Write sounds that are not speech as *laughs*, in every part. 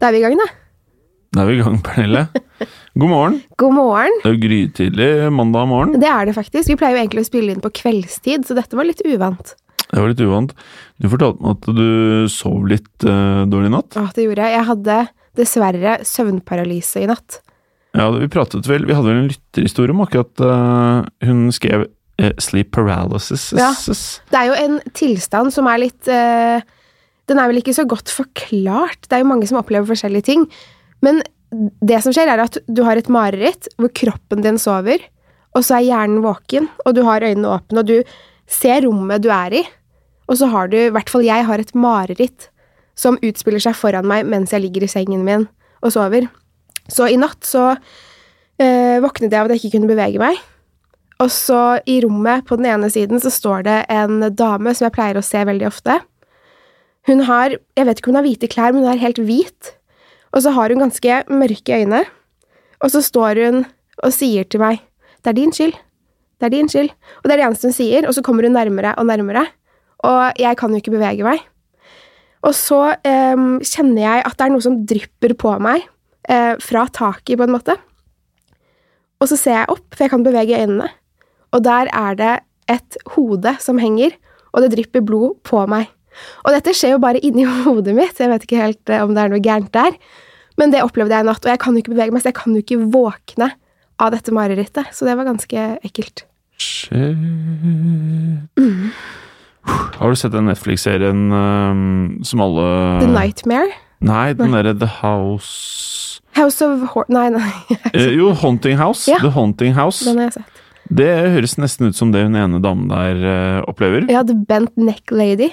Da er vi i gang, da. Da er vi i gang, Pernille. God morgen. God morgen. Det er jo grytidlig mandag morgen. Det er det faktisk. Vi pleier jo egentlig å spille inn på kveldstid, så dette var litt uvant. Det var litt uvant. Du fortalte meg at du sov litt uh, dårlig i natt. Ja, det gjorde jeg. Jeg hadde dessverre søvnparalyse i natt. Ja, vi pratet vel Vi hadde vel en lytterhistorie om akkurat uh, Hun skrev uh, 'sleep paralysis'. Ja. Det er jo en tilstand som er litt eh, Den er vel ikke så godt forklart. Det er jo mange som opplever forskjellige ting. Men det som skjer, er at du har et mareritt hvor kroppen din sover, og så er hjernen våken, og du har øynene åpne, og du ser rommet du er i. Og så har du, i hvert fall jeg, har et mareritt som utspiller seg foran meg mens jeg ligger i sengen min og sover. Så i natt så øh, våknet jeg av at jeg ikke kunne bevege meg. Og så i rommet på den ene siden så står det en dame som jeg pleier å se veldig ofte. Hun har, jeg vet ikke om hun har hvite klær, men hun er helt hvit. Og så har hun ganske mørke øyne. Og så står hun og sier til meg, det er din skyld. Det er din skyld. Og det er det eneste hun sier, og så kommer hun nærmere og nærmere. Og jeg kan jo ikke bevege meg. Og så eh, kjenner jeg at det er noe som drypper på meg eh, fra taket, på en måte. Og så ser jeg opp, for jeg kan bevege øynene, og der er det et hode som henger, og det drypper blod på meg. Og dette skjer jo bare inni *laughs* hodet mitt, jeg vet ikke helt eh, om det er noe gærent der, men det opplevde jeg i natt, og jeg kan jo ikke bevege meg, så jeg kan jo ikke våkne av dette marerittet, så det var ganske ekkelt. Shit. Har du sett den Netflix-serien um, som alle The Nightmare? Nei, den derre The House House of Hor... Nei, nei. *laughs* eh, Jo, Haunting House. Ja. The Haunting House. Den har jeg sett. Det høres nesten ut som det hun ene damen der uh, opplever. Ja, The Bent Neck Lady.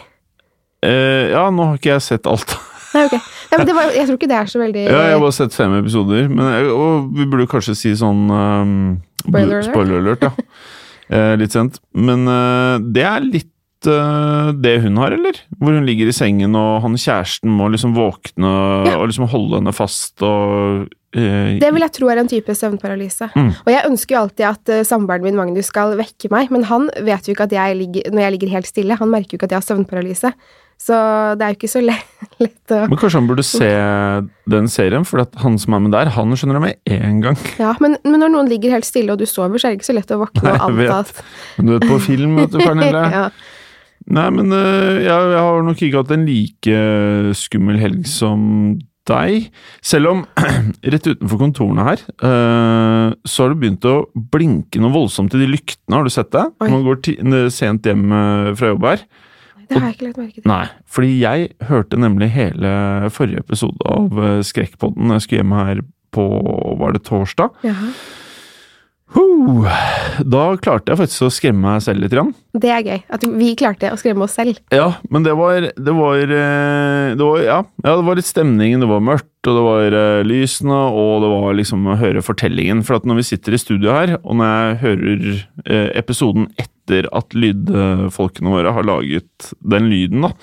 Eh, ja, nå har ikke jeg sett alt. Nei, ok. Nei, men det var, jeg tror ikke det er så veldig Ja, jeg har bare sett fem episoder. Men, jeg- og vi burde kanskje si sånn um, Spoiler alert. Spoiler alert, ja. uh, *laughs* litt sent. Men uh, det er litt eh, det hun har, eller? Hvor hun ligger i sengen, og han kjæresten må liksom våkne Ja. og liksom holde henne fast og eh, Det vil jeg tro er en type søvnparalyse. Mm. Og jeg ønsker jo alltid at uh, samboeren min Magnus skal vekke meg, men han vet jo ikke at jeg ligger, når jeg ligger helt stille. Han merker jo ikke at jeg har søvnparalyse. Så det er jo ikke så lett, *laughs* lett å Men kanskje han burde se den serien, for at han som er med der, han skjønner det med en gang. *laughs* Ja, men, men når noen ligger helt stille, og du sover, så er det ikke så lett å våkne og anta at du vet på film, vet du, Pernille. *laughs* ja. Nei, men øh, jeg, jeg har nok ikke hatt en like skummel helg som deg. Selv om *clears throat* rett utenfor kontorene her, øh, så har det begynt å blinke noe voldsomt i de lyktene. Har du sett det? Når man går sent hjem øh, fra jobb her. Det har jeg ikke lagt merke til. Nei, fordi jeg hørte nemlig hele forrige episode av eh, Skrekkpodden jeg skulle hjem her på Var det torsdag? Jaha. Huh. Da klarte jeg faktisk å skremme meg selv litt. Grann. Det er gøy. At vi klarte å skremme oss selv. Ja, men det var Det var, eh, det var ja, ja, det var litt stemningen. Det var mørkt, og det var eh, lysene, og det var liksom å høre fortellingen. For at når vi sitter i studio her, og når jeg hører eh, episoden etter at lydfolkene våre har laget den lyden, da,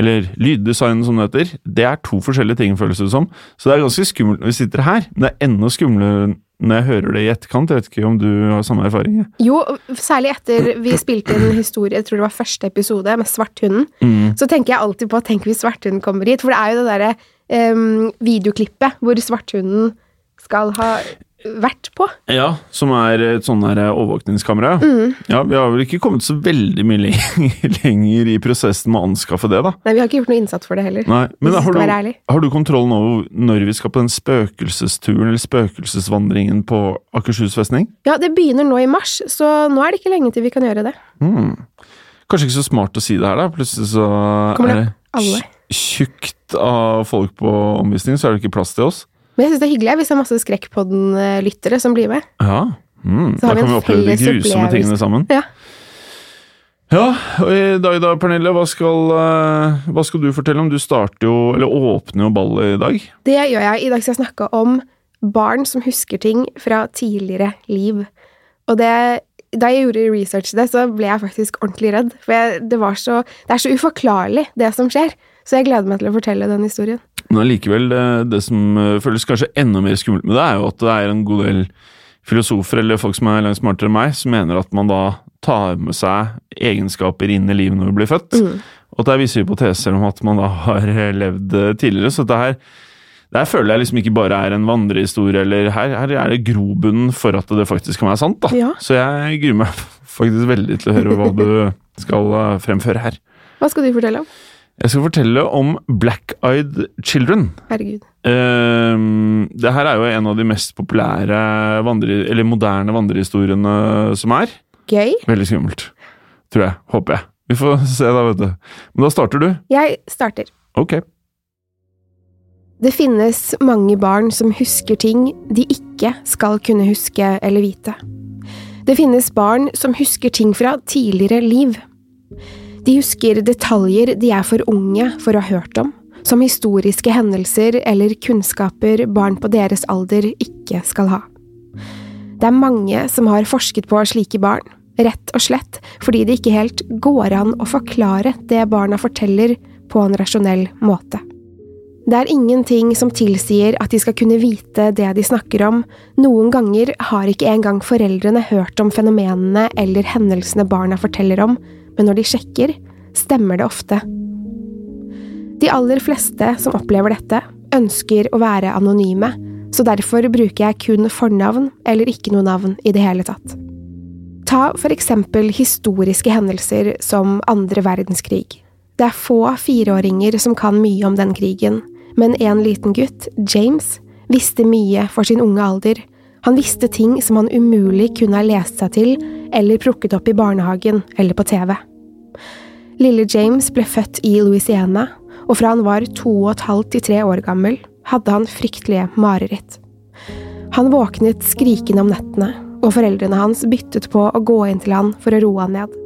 eller lyddesign som det heter, det er to forskjellige ting, føles det som. Så det er ganske skummelt når vi sitter her, men det er enda skumlere når jeg hører det i etterkant. Jeg vet ikke om du har samme erfaring? Jo, særlig etter vi spilte inn historie, jeg tror det var første episode, med Svarthunden. Mm. Så tenker jeg alltid på Tenk hvis Svarthunden kommer hit. For det er jo det derre um, videoklippet hvor Svarthunden skal ha vært på. Ja, som er et sånn overvåkningskamera. Mm. Ja, Vi har vel ikke kommet så veldig mye lenger, *laughs* lenger i prosessen med å anskaffe det, da. Nei, vi har ikke gjort noe innsats for det heller. Nei, men har du, har du kontrollen over når vi skal på den spøkelsesturen eller spøkelsesvandringen på Akershus festning? Ja, det begynner nå i mars, så nå er det ikke lenge til vi kan gjøre det. Mm. Kanskje ikke så smart å si det her, da. Plutselig så Kommer er det er det tjukt av folk på omvisning, så er det ikke plass til oss. Men jeg syns det er hyggelig hvis det er masse Skrekkpodden-lyttere som blir med. Ja. Mm. Da kan vi oppleve de grusomme opplevelse. tingene sammen. Ja. Ja, og i dag da, Pernille, hva skal, eh, hva skal du fortelle om? Du starter jo, eller åpner jo ballet i dag. Det gjør jeg. I dag skal jeg snakke om barn som husker ting fra tidligere liv. Og det, da jeg gjorde research til det, så ble jeg faktisk ordentlig redd. For jeg, det, var så, det er så uforklarlig, det som skjer. Så jeg gleder meg til å fortelle den historien. Men allikevel, det, som eh, føles kanskje enda mer skummelt med det, er jo at det er en god del filosofer eller folk som er langt smartere enn meg, som mener at man da tar med seg egenskaper inn i livet når man blir født. Og at det er visse hypoteser om at man da har *laughs* levd eh, tidligere. Så det her, det her føler jeg liksom ikke bare er en vandrehistorie, eller her, her er det grobunnen for at det faktisk kan være sant. da. Ja. Så jeg gruer meg *laughs* faktisk veldig til å høre hva du *laughs* skal eh, fremføre her. Hva skal du fortelle om? Jeg skal fortelle om Black Eyed Children. Herregud. Ehm, det her er jo en av de mest populære vandre, eller moderne vandrehistoriene som er. Gøy. Veldig skummelt. Tror jeg. Håper jeg. Vi får se, da, vet du. Men da starter du. Jeg starter. Ok. Det finnes mange barn som husker ting de ikke skal kunne huske eller vite. Det finnes barn som husker ting fra tidligere liv. De husker detaljer de er for unge for å ha hørt om, som historiske hendelser eller kunnskaper barn på deres alder ikke skal ha. Det er mange som har forsket på slike barn, rett og slett fordi det ikke helt går an å forklare det barna forteller på en rasjonell måte. Det er ingenting som tilsier at de skal kunne vite det de snakker om, noen ganger har ikke engang foreldrene hørt om fenomenene eller hendelsene barna forteller om, men når de sjekker, stemmer det ofte. De aller fleste som opplever dette, ønsker å være anonyme, så derfor bruker jeg kun fornavn eller ikke noe navn i det hele tatt. Ta for eksempel historiske hendelser som andre verdenskrig. Det er få fireåringer som kan mye om den krigen, men en liten gutt, James, visste mye for sin unge alder. Han visste ting som han umulig kunne ha lest seg til eller plukket opp i barnehagen eller på TV. Lille James ble født i Louisiana, og fra han var to og et halvt til tre år gammel, hadde han fryktelige mareritt. Han våknet skrikende om nettene, og foreldrene hans byttet på å gå inn til han for å roe han ned.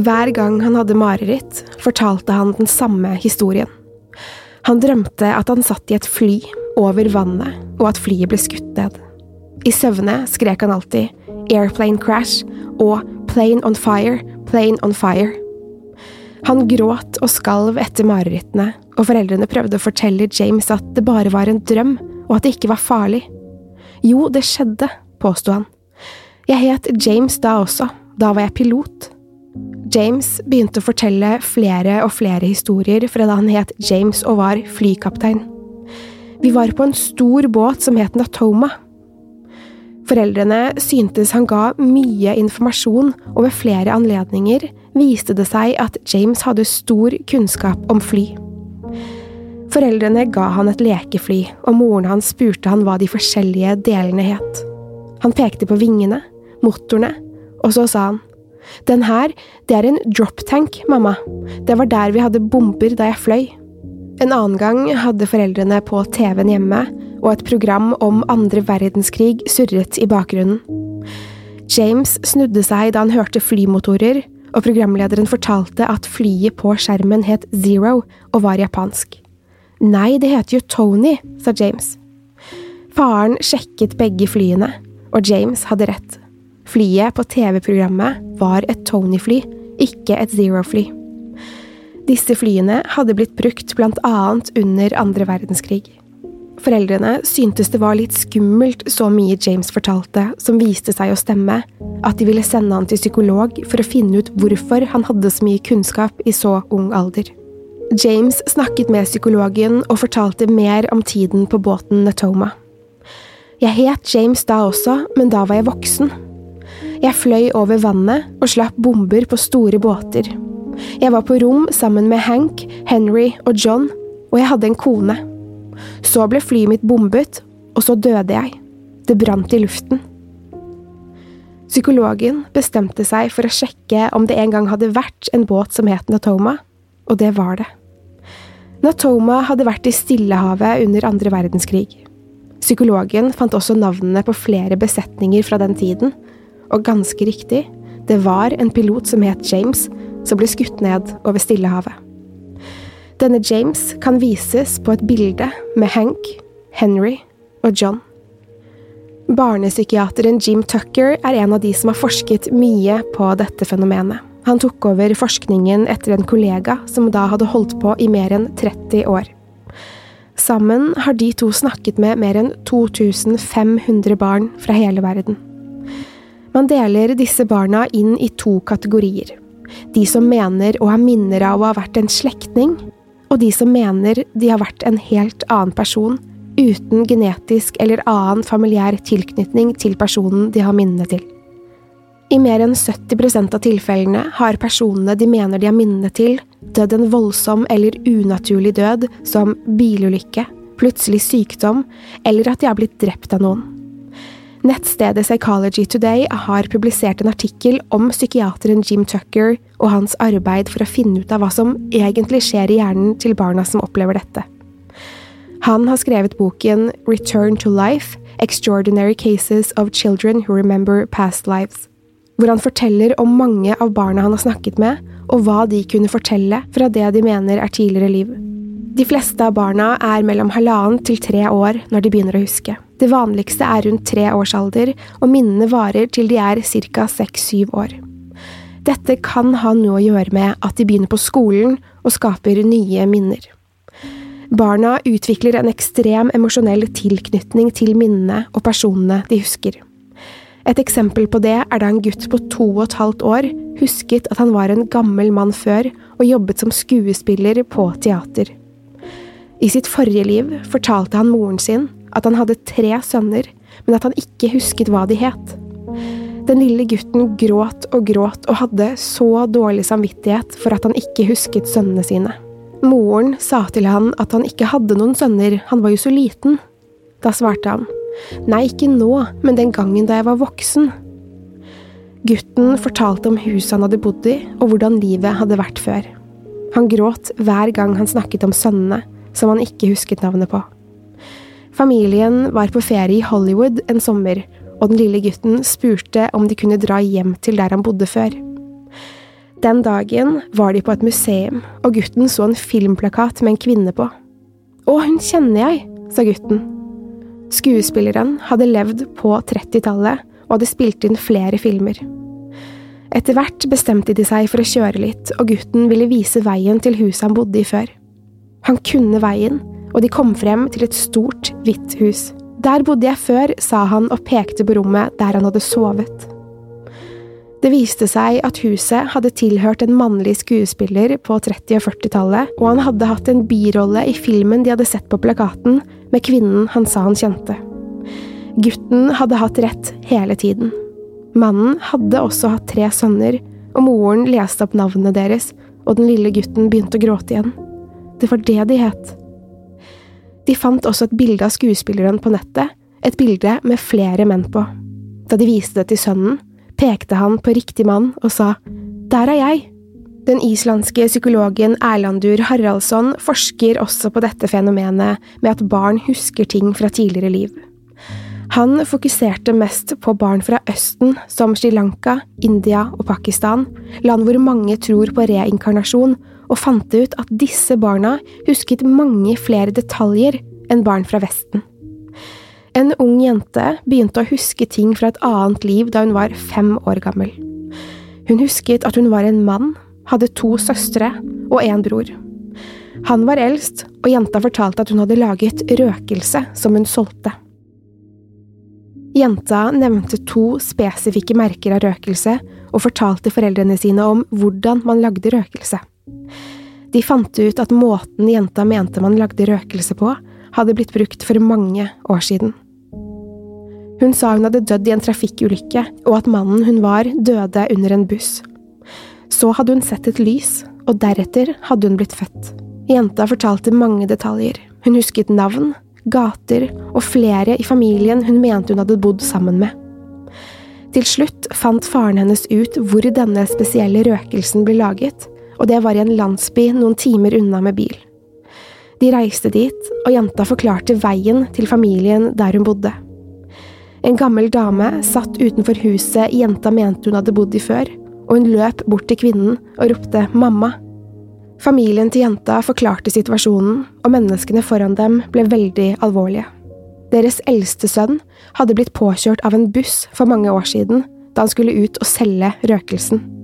Hver gang han hadde mareritt, fortalte han den samme historien. Han drømte at han satt i et fly over vannet, og at flyet ble skutt ned. I søvne skrek han alltid 'airplane crash' og 'plane on fire, plane on fire'. Han gråt og skalv etter marerittene, og foreldrene prøvde å fortelle James at det bare var en drøm, og at det ikke var farlig. Jo, det skjedde, påsto han. Jeg het James da også, da var jeg pilot. James begynte å fortelle flere og flere historier fra da han het James og var flykaptein. Vi var på en stor båt som het Natoma. Foreldrene syntes han ga mye informasjon, og ved flere anledninger viste det seg at James hadde stor kunnskap om fly. Foreldrene ga han et lekefly, og moren hans spurte han hva de forskjellige delene het. Han pekte på vingene, motorene, og så sa han, Den her, det er en drop tank, mamma. Det var der vi hadde bomber da jeg fløy. En annen gang hadde foreldrene på TV-en hjemme, og et program om andre verdenskrig surret i bakgrunnen. James snudde seg da han hørte flymotorer, og programlederen fortalte at flyet på skjermen het Zero og var japansk. Nei, det heter jo Tony, sa James. Faren sjekket begge flyene, og James hadde rett. Flyet på TV-programmet var et Tony-fly, ikke et Zero-fly. Disse flyene hadde blitt brukt blant annet under andre verdenskrig. Foreldrene syntes det var litt skummelt så mye James fortalte som viste seg å stemme, at de ville sende han til psykolog for å finne ut hvorfor han hadde så mye kunnskap i så ung alder. James snakket med psykologen og fortalte mer om tiden på båten Natoma. Jeg het James da også, men da var jeg voksen. Jeg fløy over vannet og slapp bomber på store båter. Jeg var på rom sammen med Hank, Henry og John, og jeg hadde en kone. Så ble flyet mitt bombet, og så døde jeg. Det brant i luften. Psykologen bestemte seg for å sjekke om det en gang hadde vært en båt som het Natoma, og det var det. Natoma hadde vært i Stillehavet under andre verdenskrig. Psykologen fant også navnene på flere besetninger fra den tiden, og ganske riktig, det var en pilot som het James, som ble skutt ned over Stillehavet. Denne James kan vises på et bilde med Hank, Henry og John. Barnepsykiateren Jim Tucker er en av de som har forsket mye på dette fenomenet. Han tok over forskningen etter en kollega som da hadde holdt på i mer enn 30 år. Sammen har de to snakket med mer enn 2500 barn fra hele verden. Man deler disse barna inn i to kategorier. De som mener å ha minner av å ha vært en slektning, og de som mener de har vært en helt annen person, uten genetisk eller annen familiær tilknytning til personen de har minnene til. I mer enn 70% av tilfellene har personene de mener de har minnene til, dødd en voldsom eller unaturlig død, som bilulykke, plutselig sykdom, eller at de har blitt drept av noen. Nettstedet Psychology Today har publisert en artikkel om psykiateren Jim Tucker og hans arbeid for å finne ut av hva som egentlig skjer i hjernen til barna som opplever dette. Han har skrevet boken Return to Life – Extraordinary Cases of Children Who Remember Past Lives, hvor han forteller om mange av barna han har snakket med, og hva de kunne fortelle fra det de mener er tidligere liv. De fleste av barna er mellom halvannen til tre år når de begynner å huske. Det vanligste er rundt tre års alder, og minnene varer til de er ca. seks–syv år. Dette kan ha noe å gjøre med at de begynner på skolen og skaper nye minner. Barna utvikler en ekstrem emosjonell tilknytning til minnene og personene de husker. Et eksempel på det er da en gutt på to og et halvt år husket at han var en gammel mann før og jobbet som skuespiller på teater. I sitt forrige liv fortalte han moren sin at han hadde tre sønner, men at han ikke husket hva de het. Den lille gutten gråt og gråt og hadde så dårlig samvittighet for at han ikke husket sønnene sine. Moren sa til han at han ikke hadde noen sønner, han var jo så liten. Da svarte han, nei, ikke nå, men den gangen da jeg var voksen. Gutten fortalte om huset han hadde bodd i, og hvordan livet hadde vært før. Han gråt hver gang han snakket om sønnene, som han ikke husket navnet på. Familien var på ferie i Hollywood en sommer, og den lille gutten spurte om de kunne dra hjem til der han bodde før. Den dagen var de på et museum, og gutten så en filmplakat med en kvinne på. Å, hun kjenner jeg, sa gutten. Skuespilleren hadde levd på 30-tallet og hadde spilt inn flere filmer. Etter hvert bestemte de seg for å kjøre litt, og gutten ville vise veien til huset han bodde i før. Han kunne veien, og de kom frem til et stort, hvitt hus. Der bodde jeg før, sa han og pekte på rommet der han hadde sovet. Det viste seg at huset hadde tilhørt en mannlig skuespiller på 30- og 40-tallet, og han hadde hatt en birolle i filmen de hadde sett på plakaten, med kvinnen han sa han kjente. Gutten hadde hatt rett hele tiden. Mannen hadde også hatt tre sønner, og moren leste opp navnene deres, og den lille gutten begynte å gråte igjen. Det var det de het. De fant også et bilde av skuespilleren på nettet, et bilde med flere menn på. Da de viste det til sønnen, pekte han på riktig mann og sa Der er jeg. Den islandske psykologen Erlandur Haraldsson forsker også på dette fenomenet med at barn husker ting fra tidligere liv. Han fokuserte mest på barn fra Østen, som Sri Lanka, India og Pakistan, land hvor mange tror på reinkarnasjon, og fant ut at disse barna husket mange flere detaljer enn barn fra Vesten. En ung jente begynte å huske ting fra et annet liv da hun var fem år gammel. Hun husket at hun var en mann, hadde to søstre og en bror. Han var eldst, og jenta fortalte at hun hadde laget røkelse som hun solgte. Jenta nevnte to spesifikke merker av røkelse og fortalte foreldrene sine om hvordan man lagde røkelse. De fant ut at måten jenta mente man lagde røkelse på, hadde blitt brukt for mange år siden. Hun sa hun hadde dødd i en trafikkulykke, og at mannen hun var, døde under en buss. Så hadde hun sett et lys, og deretter hadde hun blitt født. Jenta fortalte mange detaljer. Hun husket navn, gater og flere i familien hun mente hun hadde bodd sammen med. Til slutt fant faren hennes ut hvor denne spesielle røkelsen ble laget, og det var i en landsby noen timer unna med bil. De reiste dit, og jenta forklarte veien til familien der hun bodde. En gammel dame satt utenfor huset jenta mente hun hadde bodd i før, og hun løp bort til kvinnen og ropte mamma. Familien til jenta forklarte situasjonen, og menneskene foran dem ble veldig alvorlige. Deres eldste sønn hadde blitt påkjørt av en buss for mange år siden, da han skulle ut og selge røkelsen.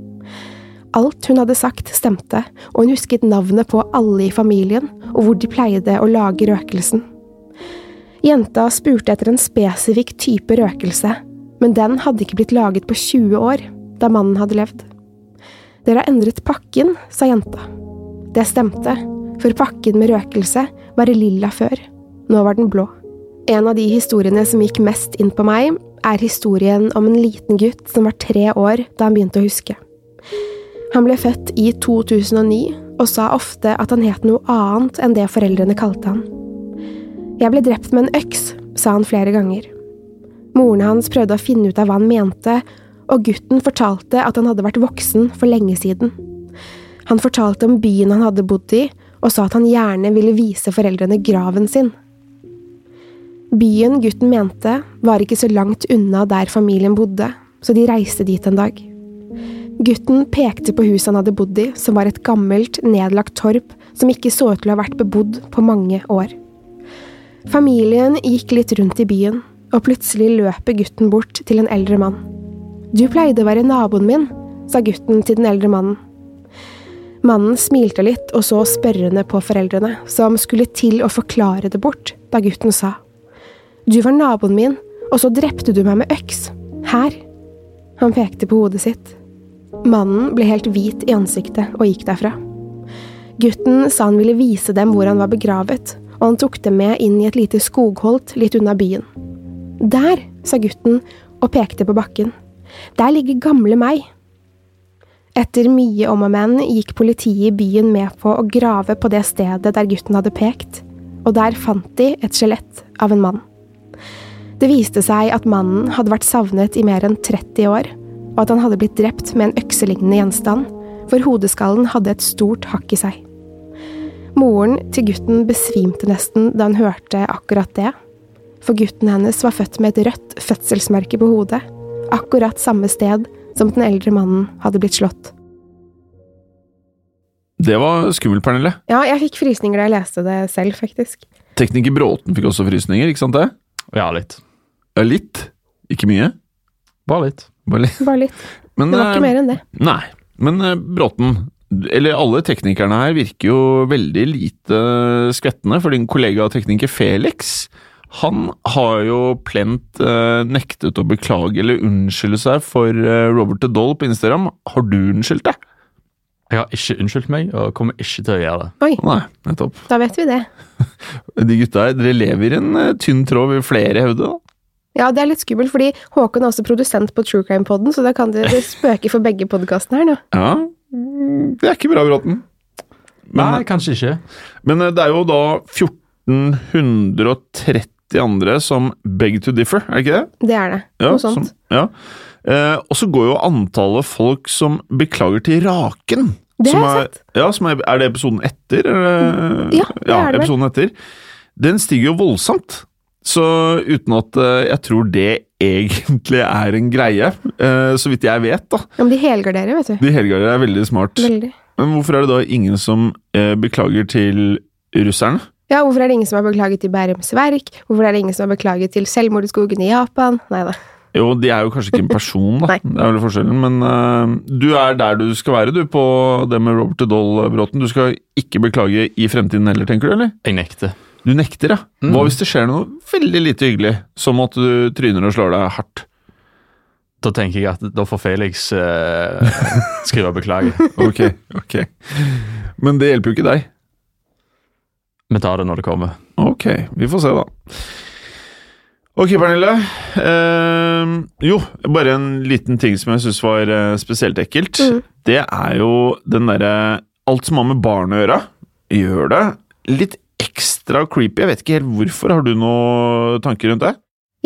Alt hun hadde sagt, stemte, og hun husket navnet på alle i familien og hvor de pleide å lage røkelsen. Jenta spurte etter en spesifikk type røkelse, men den hadde ikke blitt laget på 20 år, da mannen hadde levd. Dere har endret pakken, sa jenta. Det stemte, for pakken med røkelse var lilla før, nå var den blå. En av de historiene som gikk mest inn på meg, er historien om en liten gutt som var tre år da han begynte å huske. Han ble født i 2009 og sa ofte at han het noe annet enn det foreldrene kalte han. Jeg ble drept med en øks, sa han flere ganger. Moren hans prøvde å finne ut av hva han mente, og gutten fortalte at han hadde vært voksen for lenge siden. Han fortalte om byen han hadde bodd i, og sa at han gjerne ville vise foreldrene graven sin. Byen gutten mente, var ikke så langt unna der familien bodde, så de reiste dit en dag. Gutten pekte på huset han hadde bodd i, som var et gammelt, nedlagt torp som ikke så ut til å ha vært bebodd på mange år. Familien gikk litt rundt i byen, og plutselig løper gutten bort til en eldre mann. Du pleide å være naboen min, sa gutten til den eldre mannen. Mannen smilte litt og så spørrende på foreldrene, som skulle til å forklare det bort, da gutten sa. Du var naboen min, og så drepte du meg med øks. Her. Han pekte på hodet sitt. Mannen ble helt hvit i ansiktet og gikk derfra. Gutten sa han ville vise dem hvor han var begravet, og han tok dem med inn i et lite skogholt litt unna byen. Der, sa gutten og pekte på bakken. Der ligger gamle meg. Etter mye om og men gikk politiet i byen med på å grave på det stedet der gutten hadde pekt, og der fant de et skjelett av en mann. Det viste seg at mannen hadde vært savnet i mer enn 30 år, og at han hadde blitt drept med en økselignende gjenstand, for hodeskallen hadde et stort hakk i seg. Moren til gutten besvimte nesten da hun hørte akkurat det, for gutten hennes var født med et rødt fødselsmerke på hodet, akkurat samme sted som den eldre mannen hadde blitt slått. Det var skummelt, Pernille. Ja, jeg fikk frysninger da jeg leste det selv, faktisk. Tekniker Bråten fikk også frysninger, ikke sant det? Ja, litt. Ja, litt? Ikke mye? Bare litt. Bare litt. Bare litt. *laughs* Men, det var ikke eh, mer enn det. Nei. Men eh, Bråten, eller alle teknikerne her, virker jo veldig lite skvettende, for din kollega tekniker Felix han har jo plent eh, nektet å beklage eller unnskylde seg for eh, Robert the Doll på Instagram. Har du unnskyldt deg? Jeg har ikke unnskyldt meg, og kommer ikke til å gjøre det. Oi, Nei, nettopp. da vet vi det. *laughs* De gutta her, dere lever i en eh, tynn tråd, vil flere hevde. da. Ja, det er litt skummelt, fordi Håkon er også produsent på True Crime-poden, så da kan dere *laughs* spøke for begge podkastene her nå. Ja, det er ikke bra, Bråten. Nei, kanskje ikke. Men eh, det er jo da 1430 andre som beg to differ, er det ikke det? Det er det. Ja, Noe sånt. Som, ja. Eh, og så går jo antallet folk som beklager til raken. Det som har jeg er, Ja, som er, er det episoden etter? Eller? Ja, det er det episoden etter. Den stiger jo voldsomt. Så uten at eh, jeg tror det egentlig er en greie, eh, så vidt jeg vet, da. Ja, men de helgarderer, vet du. De helgarderer er veldig smart. Veldig. Men hvorfor er det da ingen som eh, beklager til russerne? Ja, hvorfor er det ingen som har beklaget til Bærums Verk? Hvorfor er det ingen som har beklaget til selvmord i skogen i Japan? Nei da. Jo, de er jo kanskje ikke en person, *laughs* da. Det er vel forskjellen. Men uh, du er der du skal være, du, på det med Robert Doll-bråten. Du skal ikke beklage i fremtiden heller, tenker du, eller? Jeg nekter. Du nekter, ja. Hva hvis det skjer noe veldig lite hyggelig, som at du tryner og slår deg hardt? Da tenker jeg at da får Felix eh, skrive beklager. *laughs* Ok, ok. Men det hjelper jo ikke deg. Vi tar det når det kommer. Ok, vi får se, da. Ok, Pernille. Eh, jo, bare en liten ting som jeg syns var eh, spesielt ekkelt. Det er jo den derre Alt som har med barn å gjøre, gjør det litt ekstra creepy. Jeg vet ikke helt hvorfor. Har du noen tanker rundt det?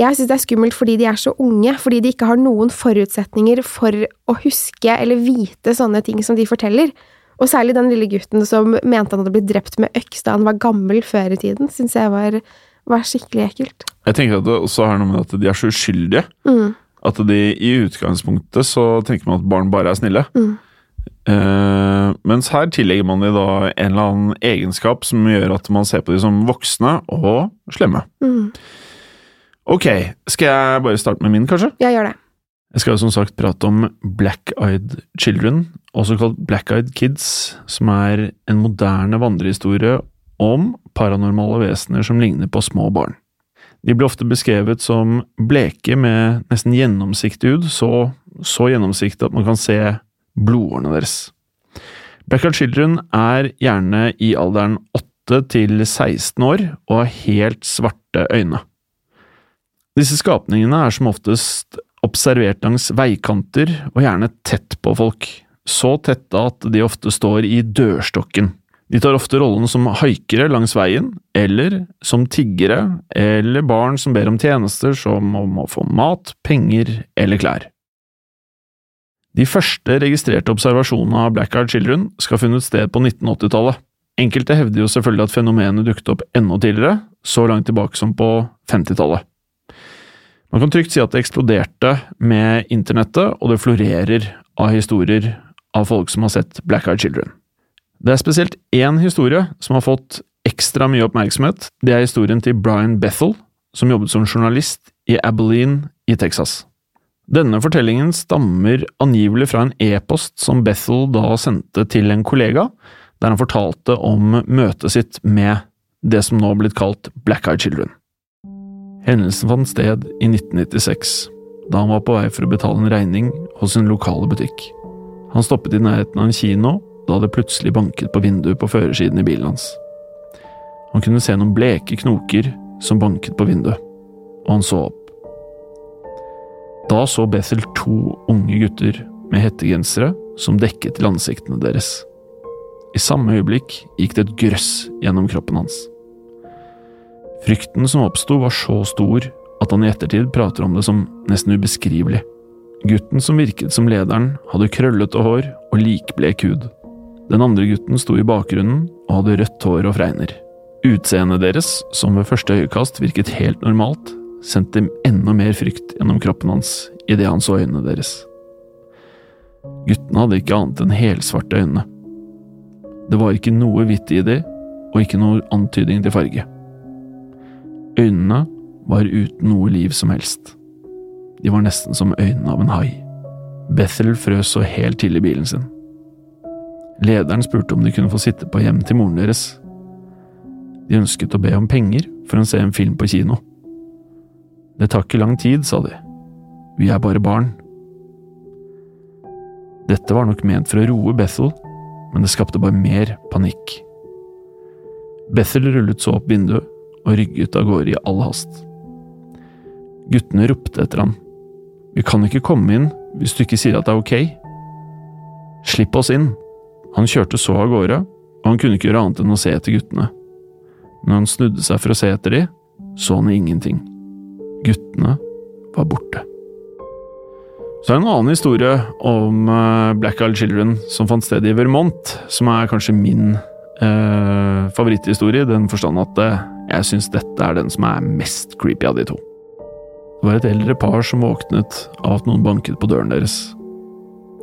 Jeg synes det er skummelt fordi de er så unge, fordi de ikke har noen forutsetninger for å huske eller vite sånne ting som de forteller. Og særlig den lille gutten som mente han hadde blitt drept med øks da han var gammel før i tiden, syns jeg var, var skikkelig ekkelt. Jeg tenker at det også har noe med at de er så uskyldige. Mm. At de i utgangspunktet så tenker man at barn bare er snille. Mm. Eh, mens her tillegger man dem da en eller annen egenskap som gjør at man ser på dem som voksne og slemme. Mm. Ok, skal jeg bare starte med min, kanskje? Ja, gjør det. Jeg skal som sagt prate om Black Eyed Children, også kalt Black Eyed Kids, som er en moderne vandrehistorie om paranormale vesener som ligner på små barn. De blir ofte beskrevet som bleke med nesten gjennomsiktig hud, så, så gjennomsiktig at man kan se blodårene deres. Black Eyed Children er gjerne i alderen 8 til 16 år og har helt svarte øyne. Disse skapningene er som oftest observert langs veikanter og gjerne tett på folk, så tette at de ofte står i dørstokken. De tar ofte rollen som haikere langs veien, eller som tiggere, eller barn som ber om tjenester som om å få mat, penger eller klær. De første registrerte observasjonene av Blackguard Children skal ha funnet sted på 1980-tallet. Enkelte hevder jo selvfølgelig at fenomenet dukket opp enda tidligere, så langt tilbake som på 50-tallet. Man kan trygt si at det eksploderte med internettet, og det florerer av historier av folk som har sett Black Children. Det er spesielt én historie som har fått ekstra mye oppmerksomhet. Det er historien til Brian Bethel, som jobbet som journalist i Abilene i Texas. Denne fortellingen stammer angivelig fra en e-post som Bethel da sendte til en kollega, der han fortalte om møtet sitt med det som nå har blitt kalt Black Eyed Children. Hendelsen fant sted i 1996, da han var på vei for å betale en regning hos en lokale butikk. Han stoppet i nærheten av en kino da det plutselig banket på vinduet på førersiden i bilen hans. Han kunne se noen bleke knoker som banket på vinduet, og han så opp. Da så Bethel to unge gutter med hettegensere som dekket til ansiktene deres. I samme øyeblikk gikk det et grøss gjennom kroppen hans. Frykten som oppsto var så stor at han i ettertid prater om det som nesten ubeskrivelig. Gutten som virket som lederen, hadde krøllete hår og likblek hud. Den andre gutten sto i bakgrunnen og hadde rødt hår og fregner. Utseendet deres, som ved første øyekast virket helt normalt, sendte enda mer frykt gjennom kroppen hans idet han så øynene deres. Guttene hadde ikke annet enn helsvarte øyne. Det var ikke noe hvitt i dem, og ikke noe antydning til farge. Øynene var uten noe liv som helst. De var nesten som øynene av en hai. Bethel frøs så helt til i bilen sin. Lederen spurte om de kunne få sitte på hjem til moren deres. De ønsket å be om penger for å se en film på kino. Det tar ikke lang tid, sa de. Vi er bare barn. Dette var nok ment for å roe Bethel, men det skapte bare mer panikk. Bethel rullet så opp vinduet og rygget av gårde i all hast. Guttene ropte etter ham. Vi kan ikke komme inn hvis du ikke sier at det er ok. Slipp oss inn. Han kjørte så av gårde, og han kunne ikke gjøre annet enn å se etter guttene. Når han snudde seg for å se etter de, så han ingenting. Guttene var borte. Så er det en annen historie om eh, Black Eyed Children som fant sted i Vermont, som er kanskje min eh, favoritthistorie, i den forstand at eh, jeg syns dette er den som er mest creepy av de to. Det var et eldre par som våknet av at noen banket på døren deres.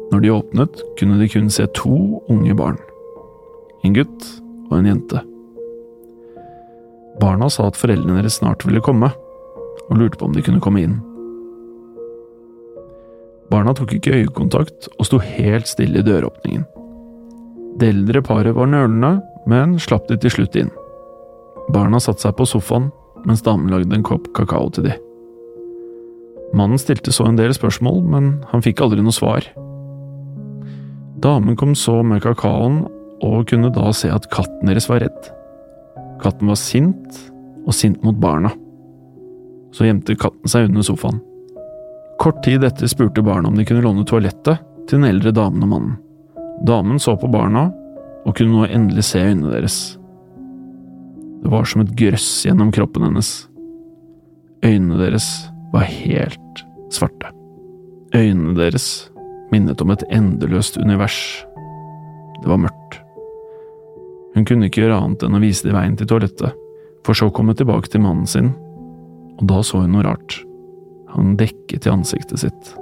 Når de åpnet, kunne de kun se to unge barn. En gutt og en jente. Barna sa at foreldrene deres snart ville komme, og lurte på om de kunne komme inn. Barna tok ikke øyekontakt og sto helt stille i døråpningen. Det eldre paret var nølende, men slapp de til slutt inn. Barna satte seg på sofaen mens damen lagde en kopp kakao til de. Mannen stilte så en del spørsmål, men han fikk aldri noe svar. Damen kom så med kakaoen og kunne da se at katten deres var redd. Katten var sint, og sint mot barna. Så gjemte katten seg under sofaen. Kort tid etter spurte barna om de kunne låne toalettet til den eldre damen og mannen. Damen så på barna, og kunne nå endelig se øynene deres. Det var som et grøss gjennom kroppen hennes. Øynene deres var helt svarte. Øynene deres minnet om et endeløst univers. Det var mørkt. Hun kunne ikke gjøre annet enn å vise dem veien til toalettet, for så å komme tilbake til mannen sin, og da så hun noe rart. Han dekket i ansiktet sitt.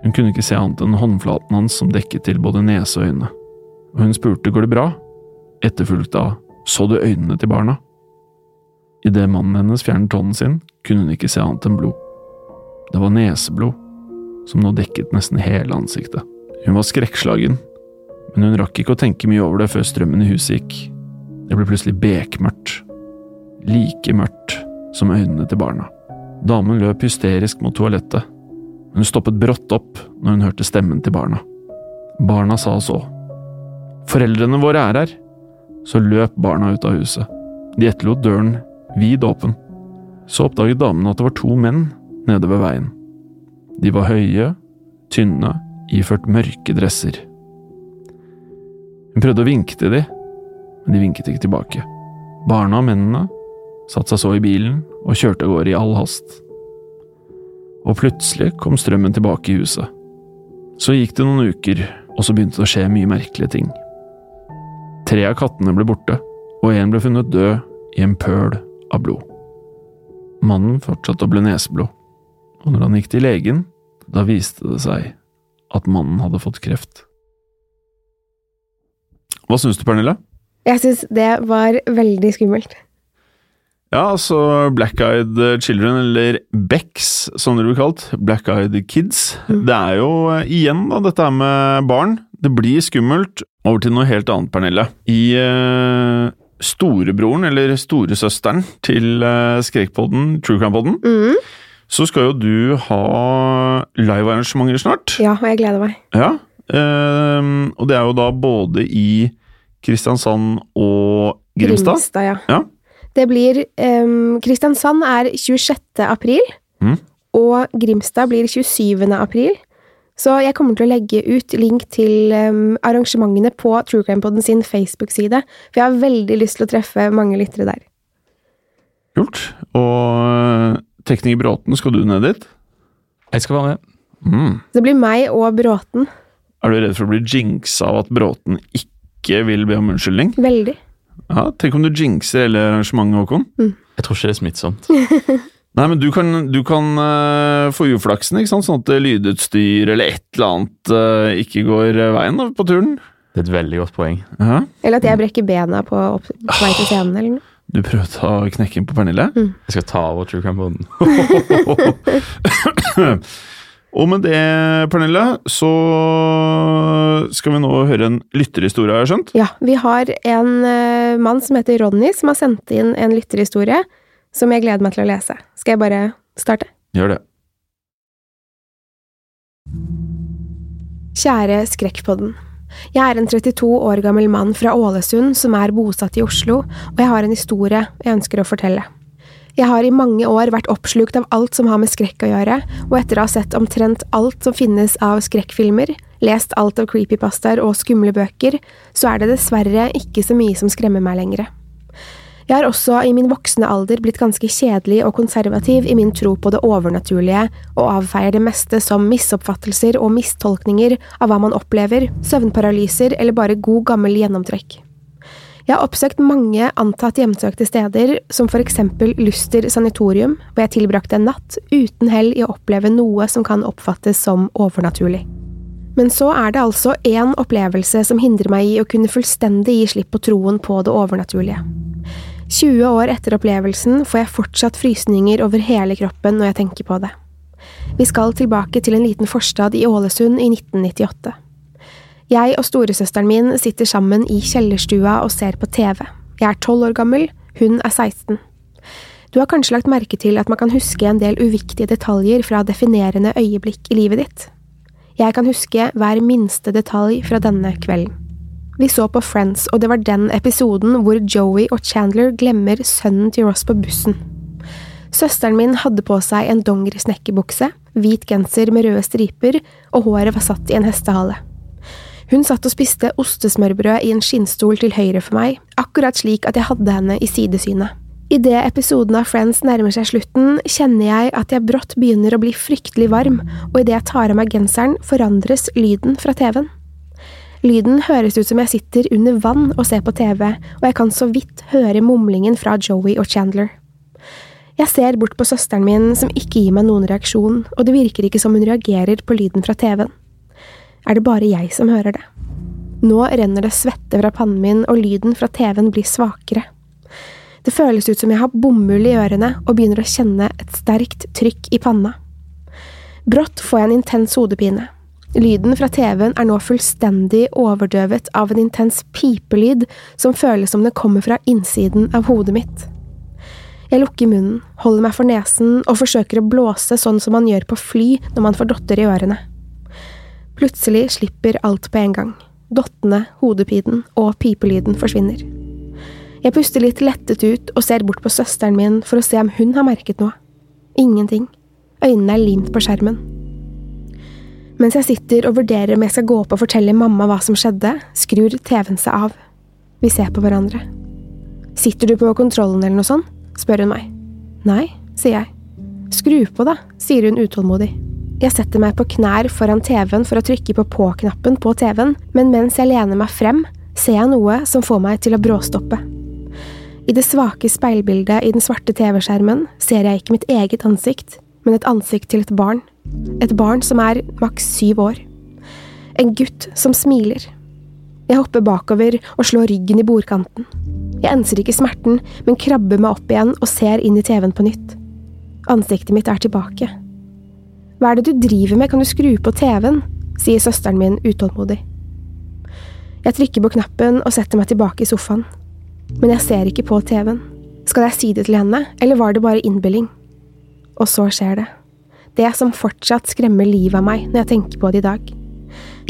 Hun kunne ikke se annet enn håndflaten hans som dekket til både nese og øyne, og hun spurte går det bra, etterfulgt av så du øynene til barna? Idet mannen hennes fjernet hånden sin, kunne hun ikke se annet enn blod. Det var neseblod, som nå dekket nesten hele ansiktet. Hun var skrekkslagen, men hun rakk ikke å tenke mye over det før strømmen i huset gikk. Det ble plutselig bekmørkt. Like mørkt som øynene til barna. Damen løp hysterisk mot toalettet. Hun stoppet brått opp når hun hørte stemmen til barna. Barna sa så. Foreldrene våre er her! Så løp barna ut av huset. De etterlot døren vid åpen. Så oppdaget damen at det var to menn nede ved veien. De var høye, tynne, iført mørke dresser. Hun prøvde å vinke til dem, men de vinket ikke tilbake. Barna og mennene satte seg så i bilen og kjørte av gårde i all hast. Og plutselig kom strømmen tilbake i huset. Så gikk det noen uker, og så begynte det å skje mye merkelige ting. Tre av kattene ble borte, og en ble funnet død i en pøl av blod. Mannen fortsatte å bli neseblod, og når han gikk til legen, da viste det seg at mannen hadde fått kreft. Hva syns du, Pernille? Jeg syns det var veldig skummelt. Ja, altså Black Eyed Children, eller Becks, som det blir kalt. Black Eyed Kids. Mm. Det er jo eh, igjen da, dette her med barn. Det blir skummelt. Over til noe helt annet, Pernille. I uh, storebroren, eller storesøsteren til uh, Skrekpodden, True Crime-podden, mm. så skal jo du ha livearrangementer snart. Ja, og jeg gleder meg. Ja, uh, og det er jo da både i Kristiansand og Grimstad. Grimstad, ja. ja. Det blir um, Kristiansand er 26. april, mm. og Grimstad blir 27. april. Så jeg kommer til å legge ut link til um, arrangementene på True Crime Podden sin Facebook-side, for jeg har veldig lyst til å treffe mange lyttere der. Kult. Og tekniker Bråten, skal du ned dit? Jeg skal være med. Mm. Det blir meg og Bråten. Er du redd for å bli jinxa av at Bråten ikke vil be om unnskyldning? Veldig. Ja, Tenk om du jinxer hele arrangementet, Håkon. Mm. Jeg tror ikke det er smittsomt. *laughs* Nei, men du kan, du kan uh, få uflaksen, ikke sant? sånn at lydutstyr eller et eller annet uh, ikke går veien da, på turen. Det er et veldig godt poeng. Ja. Eller at jeg brekker bena på, opp, på vei til scenen, eller noe. Du prøvde å knekke inn på Pernille? Mm. Jeg skal ta over True Crime-boden. *laughs* *laughs* Og med det, Pernille, så skal vi nå høre en lytterhistorie, har jeg skjønt? Ja, vi har en uh, mann som heter Ronny, som har sendt inn en lytterhistorie som jeg gleder meg til å lese. Skal jeg bare starte? Gjør det. Kjære Skrekkpodden. Jeg er en 32 år gammel mann fra Ålesund som er bosatt i Oslo, og jeg har en historie jeg ønsker å fortelle. Jeg har i mange år vært oppslukt av alt som har med skrekk å gjøre, og etter å ha sett omtrent alt som finnes av skrekkfilmer, lest alt av creepypastaer og skumle bøker, så er det dessverre ikke så mye som skremmer meg lenger. Jeg har også i min voksne alder blitt ganske kjedelig og konservativ i min tro på det overnaturlige, og avfeier det meste som misoppfattelser og mistolkninger av hva man opplever, søvnparalyser eller bare god gammel gjennomtrekk. Jeg har oppsøkt mange antatt hjemsøkte steder, som for eksempel Luster sanatorium, hvor jeg tilbrakte en natt uten hell i å oppleve noe som kan oppfattes som overnaturlig. Men så er det altså én opplevelse som hindrer meg i å kunne fullstendig gi slipp på troen på det overnaturlige. 20 år etter opplevelsen får jeg fortsatt frysninger over hele kroppen når jeg tenker på det. Vi skal tilbake til en liten forstad i Ålesund i 1998. Jeg og storesøsteren min sitter sammen i kjellerstua og ser på TV. Jeg er 12 år gammel, hun er 16. Du har kanskje lagt merke til at man kan huske en del uviktige detaljer fra definerende øyeblikk i livet ditt. Jeg kan huske hver minste detalj fra denne kvelden. Vi så på Friends, og det var den episoden hvor Joey og Chandler glemmer sønnen til Ross på bussen. Søsteren min hadde på seg en dongerisnekkerbukse, hvit genser med røde striper, og håret var satt i en hestehale. Hun satt og spiste ostesmørbrød i en skinnstol til høyre for meg, akkurat slik at jeg hadde henne i sidesynet. Idet episoden av Friends nærmer seg slutten, kjenner jeg at jeg brått begynner å bli fryktelig varm, og idet jeg tar av meg genseren, forandres lyden fra TV-en. Lyden høres ut som jeg sitter under vann og ser på TV, og jeg kan så vidt høre mumlingen fra Joey og Chandler. Jeg ser bort på søsteren min, som ikke gir meg noen reaksjon, og det virker ikke som hun reagerer på lyden fra TV-en. Er det bare jeg som hører det? Nå renner det svette fra pannen min, og lyden fra TV-en blir svakere. Det føles ut som jeg har bomull i ørene og begynner å kjenne et sterkt trykk i panna. Brått får jeg en intens hodepine. Lyden fra TV-en er nå fullstendig overdøvet av en intens pipelyd som føles som det kommer fra innsiden av hodet mitt. Jeg lukker munnen, holder meg for nesen og forsøker å blåse sånn som man gjør på fly når man får dotter i ørene. Plutselig slipper alt på en gang. Dottene, hodepinen og pipelyden forsvinner. Jeg puster litt lettet ut og ser bort på søsteren min for å se om hun har merket noe. Ingenting. Øynene er limt på skjermen. Mens jeg sitter og vurderer om jeg skal gå opp og fortelle mamma hva som skjedde, skrur TV-en seg av. Vi ser på hverandre. Sitter du på kontrollen eller noe sånt? spør hun meg. Nei, sier jeg. Skru på, da, sier hun utålmodig. Jeg setter meg på knær foran TV-en for å trykke på på-knappen på TV-en, men mens jeg lener meg frem, ser jeg noe som får meg til å bråstoppe. I det svake speilbildet i den svarte TV-skjermen ser jeg ikke mitt eget ansikt, men et ansikt til et barn. Et barn som er maks syv år. En gutt som smiler. Jeg hopper bakover og slår ryggen i bordkanten. Jeg enser ikke smerten, men krabber meg opp igjen og ser inn i TV-en på nytt. Ansiktet mitt er tilbake. Hva er det du driver med, kan du skru på TV-en? sier søsteren min utålmodig. Jeg trykker på knappen og setter meg tilbake i sofaen. Men jeg ser ikke på TV-en. Skal jeg si det til henne, eller var det bare innbilling? Og så skjer det det som fortsatt skremmer livet av meg når jeg tenker på det i dag.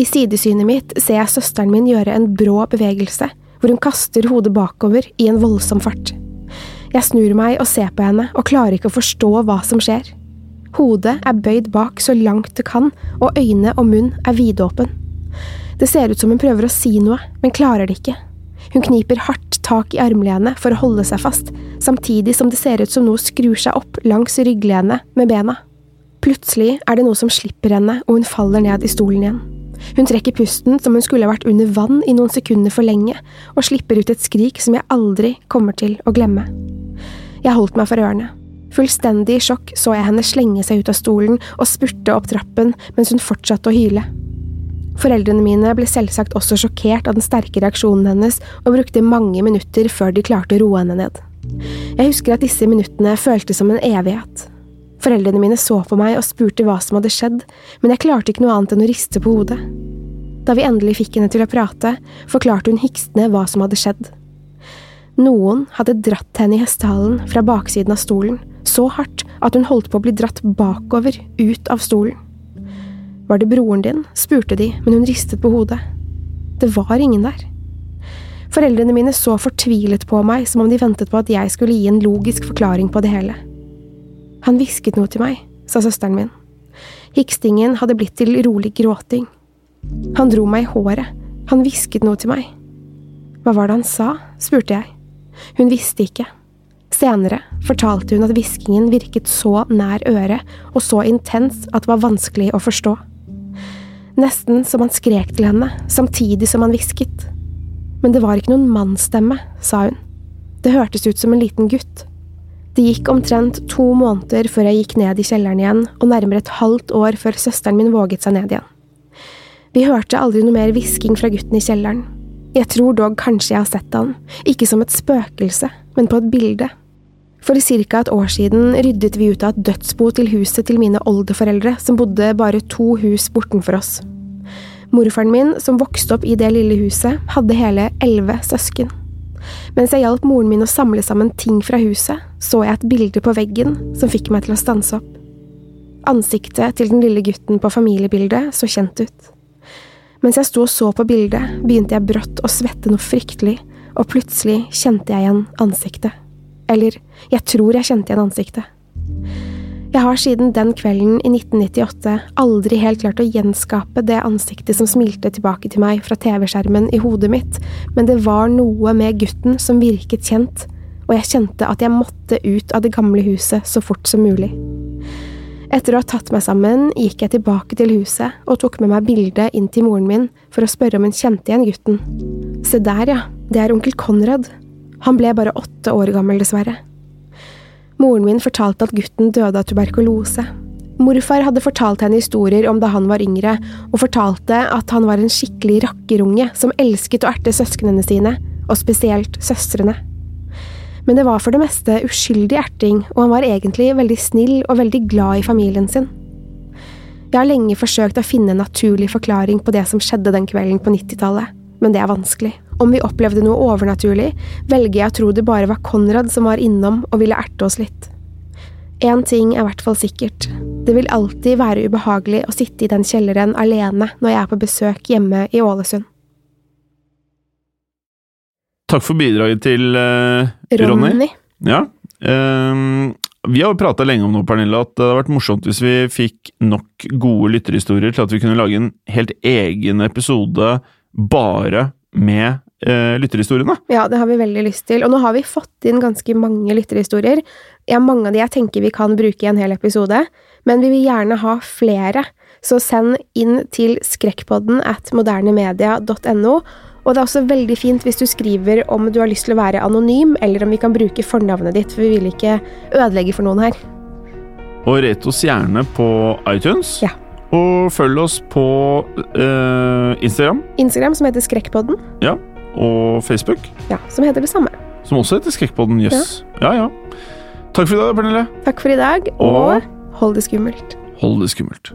I sidesynet mitt ser jeg søsteren min gjøre en brå bevegelse, hvor hun kaster hodet bakover i en voldsom fart. Jeg snur meg og ser på henne og klarer ikke å forstå hva som skjer. Hodet er bøyd bak så langt det kan, og øyne og munn er vidåpen. Det ser ut som hun prøver å si noe, men klarer det ikke. Hun kniper hardt tak i armlenet for å holde seg fast, samtidig som det ser ut som noe skrur seg opp langs rygglenet med bena. Plutselig er det noe som slipper henne, og hun faller ned i stolen igjen. Hun trekker pusten som hun skulle vært under vann i noen sekunder for lenge, og slipper ut et skrik som jeg aldri kommer til å glemme. Jeg holdt meg for ørene. Fullstendig i sjokk så jeg henne slenge seg ut av stolen og spurte opp trappen mens hun fortsatte å hyle. Foreldrene mine ble selvsagt også sjokkert av den sterke reaksjonen hennes og brukte mange minutter før de klarte å roe henne ned. Jeg husker at disse minuttene føltes som en evighet. Foreldrene mine så på meg og spurte hva som hadde skjedd, men jeg klarte ikke noe annet enn å riste på hodet. Da vi endelig fikk henne til å prate, forklarte hun hikstende hva som hadde skjedd. Noen hadde dratt henne i hestehalen fra baksiden av stolen, så hardt at hun holdt på å bli dratt bakover, ut av stolen. Var det broren din? spurte de, men hun ristet på hodet. Det var ingen der. Foreldrene mine så fortvilet på meg, som om de ventet på at jeg skulle gi en logisk forklaring på det hele. Han hvisket noe til meg, sa søsteren min. Hikstingen hadde blitt til rolig gråting. Han dro meg i håret, han hvisket noe til meg. Hva var det han sa? spurte jeg. Hun visste ikke. Senere fortalte hun at hviskingen virket så nær øret og så intens at det var vanskelig å forstå. Nesten som han skrek til henne, samtidig som han hvisket. Men det var ikke noen mannsstemme, sa hun. Det hørtes ut som en liten gutt. Det gikk omtrent to måneder før jeg gikk ned i kjelleren igjen, og nærmere et halvt år før søsteren min våget seg ned igjen. Vi hørte aldri noe mer hvisking fra gutten i kjelleren. Jeg tror dog kanskje jeg har sett han, ikke som et spøkelse, men på et bilde. For ca. et år siden ryddet vi ut av et dødsbo til huset til mine oldeforeldre, som bodde bare to hus bortenfor oss. Morfaren min, som vokste opp i det lille huset, hadde hele elleve søsken. Mens jeg hjalp moren min å samle sammen ting fra huset, så jeg et bilde på veggen som fikk meg til å stanse opp. Ansiktet til den lille gutten på familiebildet så kjent ut. Mens jeg sto og så på bildet, begynte jeg brått å svette noe fryktelig, og plutselig kjente jeg igjen ansiktet. Eller, jeg tror jeg kjente igjen ansiktet. Jeg har siden den kvelden i 1998 aldri helt klart å gjenskape det ansiktet som smilte tilbake til meg fra TV-skjermen i hodet mitt, men det var noe med gutten som virket kjent, og jeg kjente at jeg måtte ut av det gamle huset så fort som mulig. Etter å ha tatt meg sammen, gikk jeg tilbake til huset og tok med meg bildet inn til moren min for å spørre om hun kjente igjen gutten. Se der, ja, det er onkel Konrad. Han ble bare åtte år gammel, dessverre. Moren min fortalte at gutten døde av tuberkulose. Morfar hadde fortalt henne historier om da han var yngre, og fortalte at han var en skikkelig rakkerunge som elsket å erte søsknene sine, og spesielt søstrene men det var for det meste uskyldig erting, og han var egentlig veldig snill og veldig glad i familien sin. Jeg har lenge forsøkt å finne en naturlig forklaring på det som skjedde den kvelden på 90-tallet, men det er vanskelig. Om vi opplevde noe overnaturlig, velger jeg å tro det bare var Konrad som var innom og ville erte oss litt. Én ting er i hvert fall sikkert. Det vil alltid være ubehagelig å sitte i den kjelleren alene når jeg er på besøk hjemme i Ålesund. Takk for bidraget til uh, Ronny. Ronny. Ja. Um, vi har jo prata lenge om noe, Pernille, at det hadde vært morsomt hvis vi fikk nok gode lytterhistorier til at vi kunne lage en helt egen episode bare med uh, lytterhistoriene. Ja, det har vi veldig lyst til. Og nå har vi fått inn ganske mange lytterhistorier. Ja, mange av de jeg tenker vi kan bruke i en hel episode, men vi vil gjerne ha flere. Så send inn til skrekkpodden at modernemedia.no. Og det er også veldig fint hvis du skriver om du har lyst til å være anonym, eller om vi kan bruke fornavnet ditt, for vi vil ikke ødelegge for noen her. Og rate oss gjerne på iTunes. Ja. Og følg oss på eh, Instagram. Instagram, som heter Skrekkpodden. Ja. Og Facebook. Ja, Som heter det samme. Som også heter Skrekkpodden. Jøss. Yes. Ja. ja, ja. Takk for i dag, Pernille. Takk for i dag, og, og hold det skummelt. Hold det skummelt.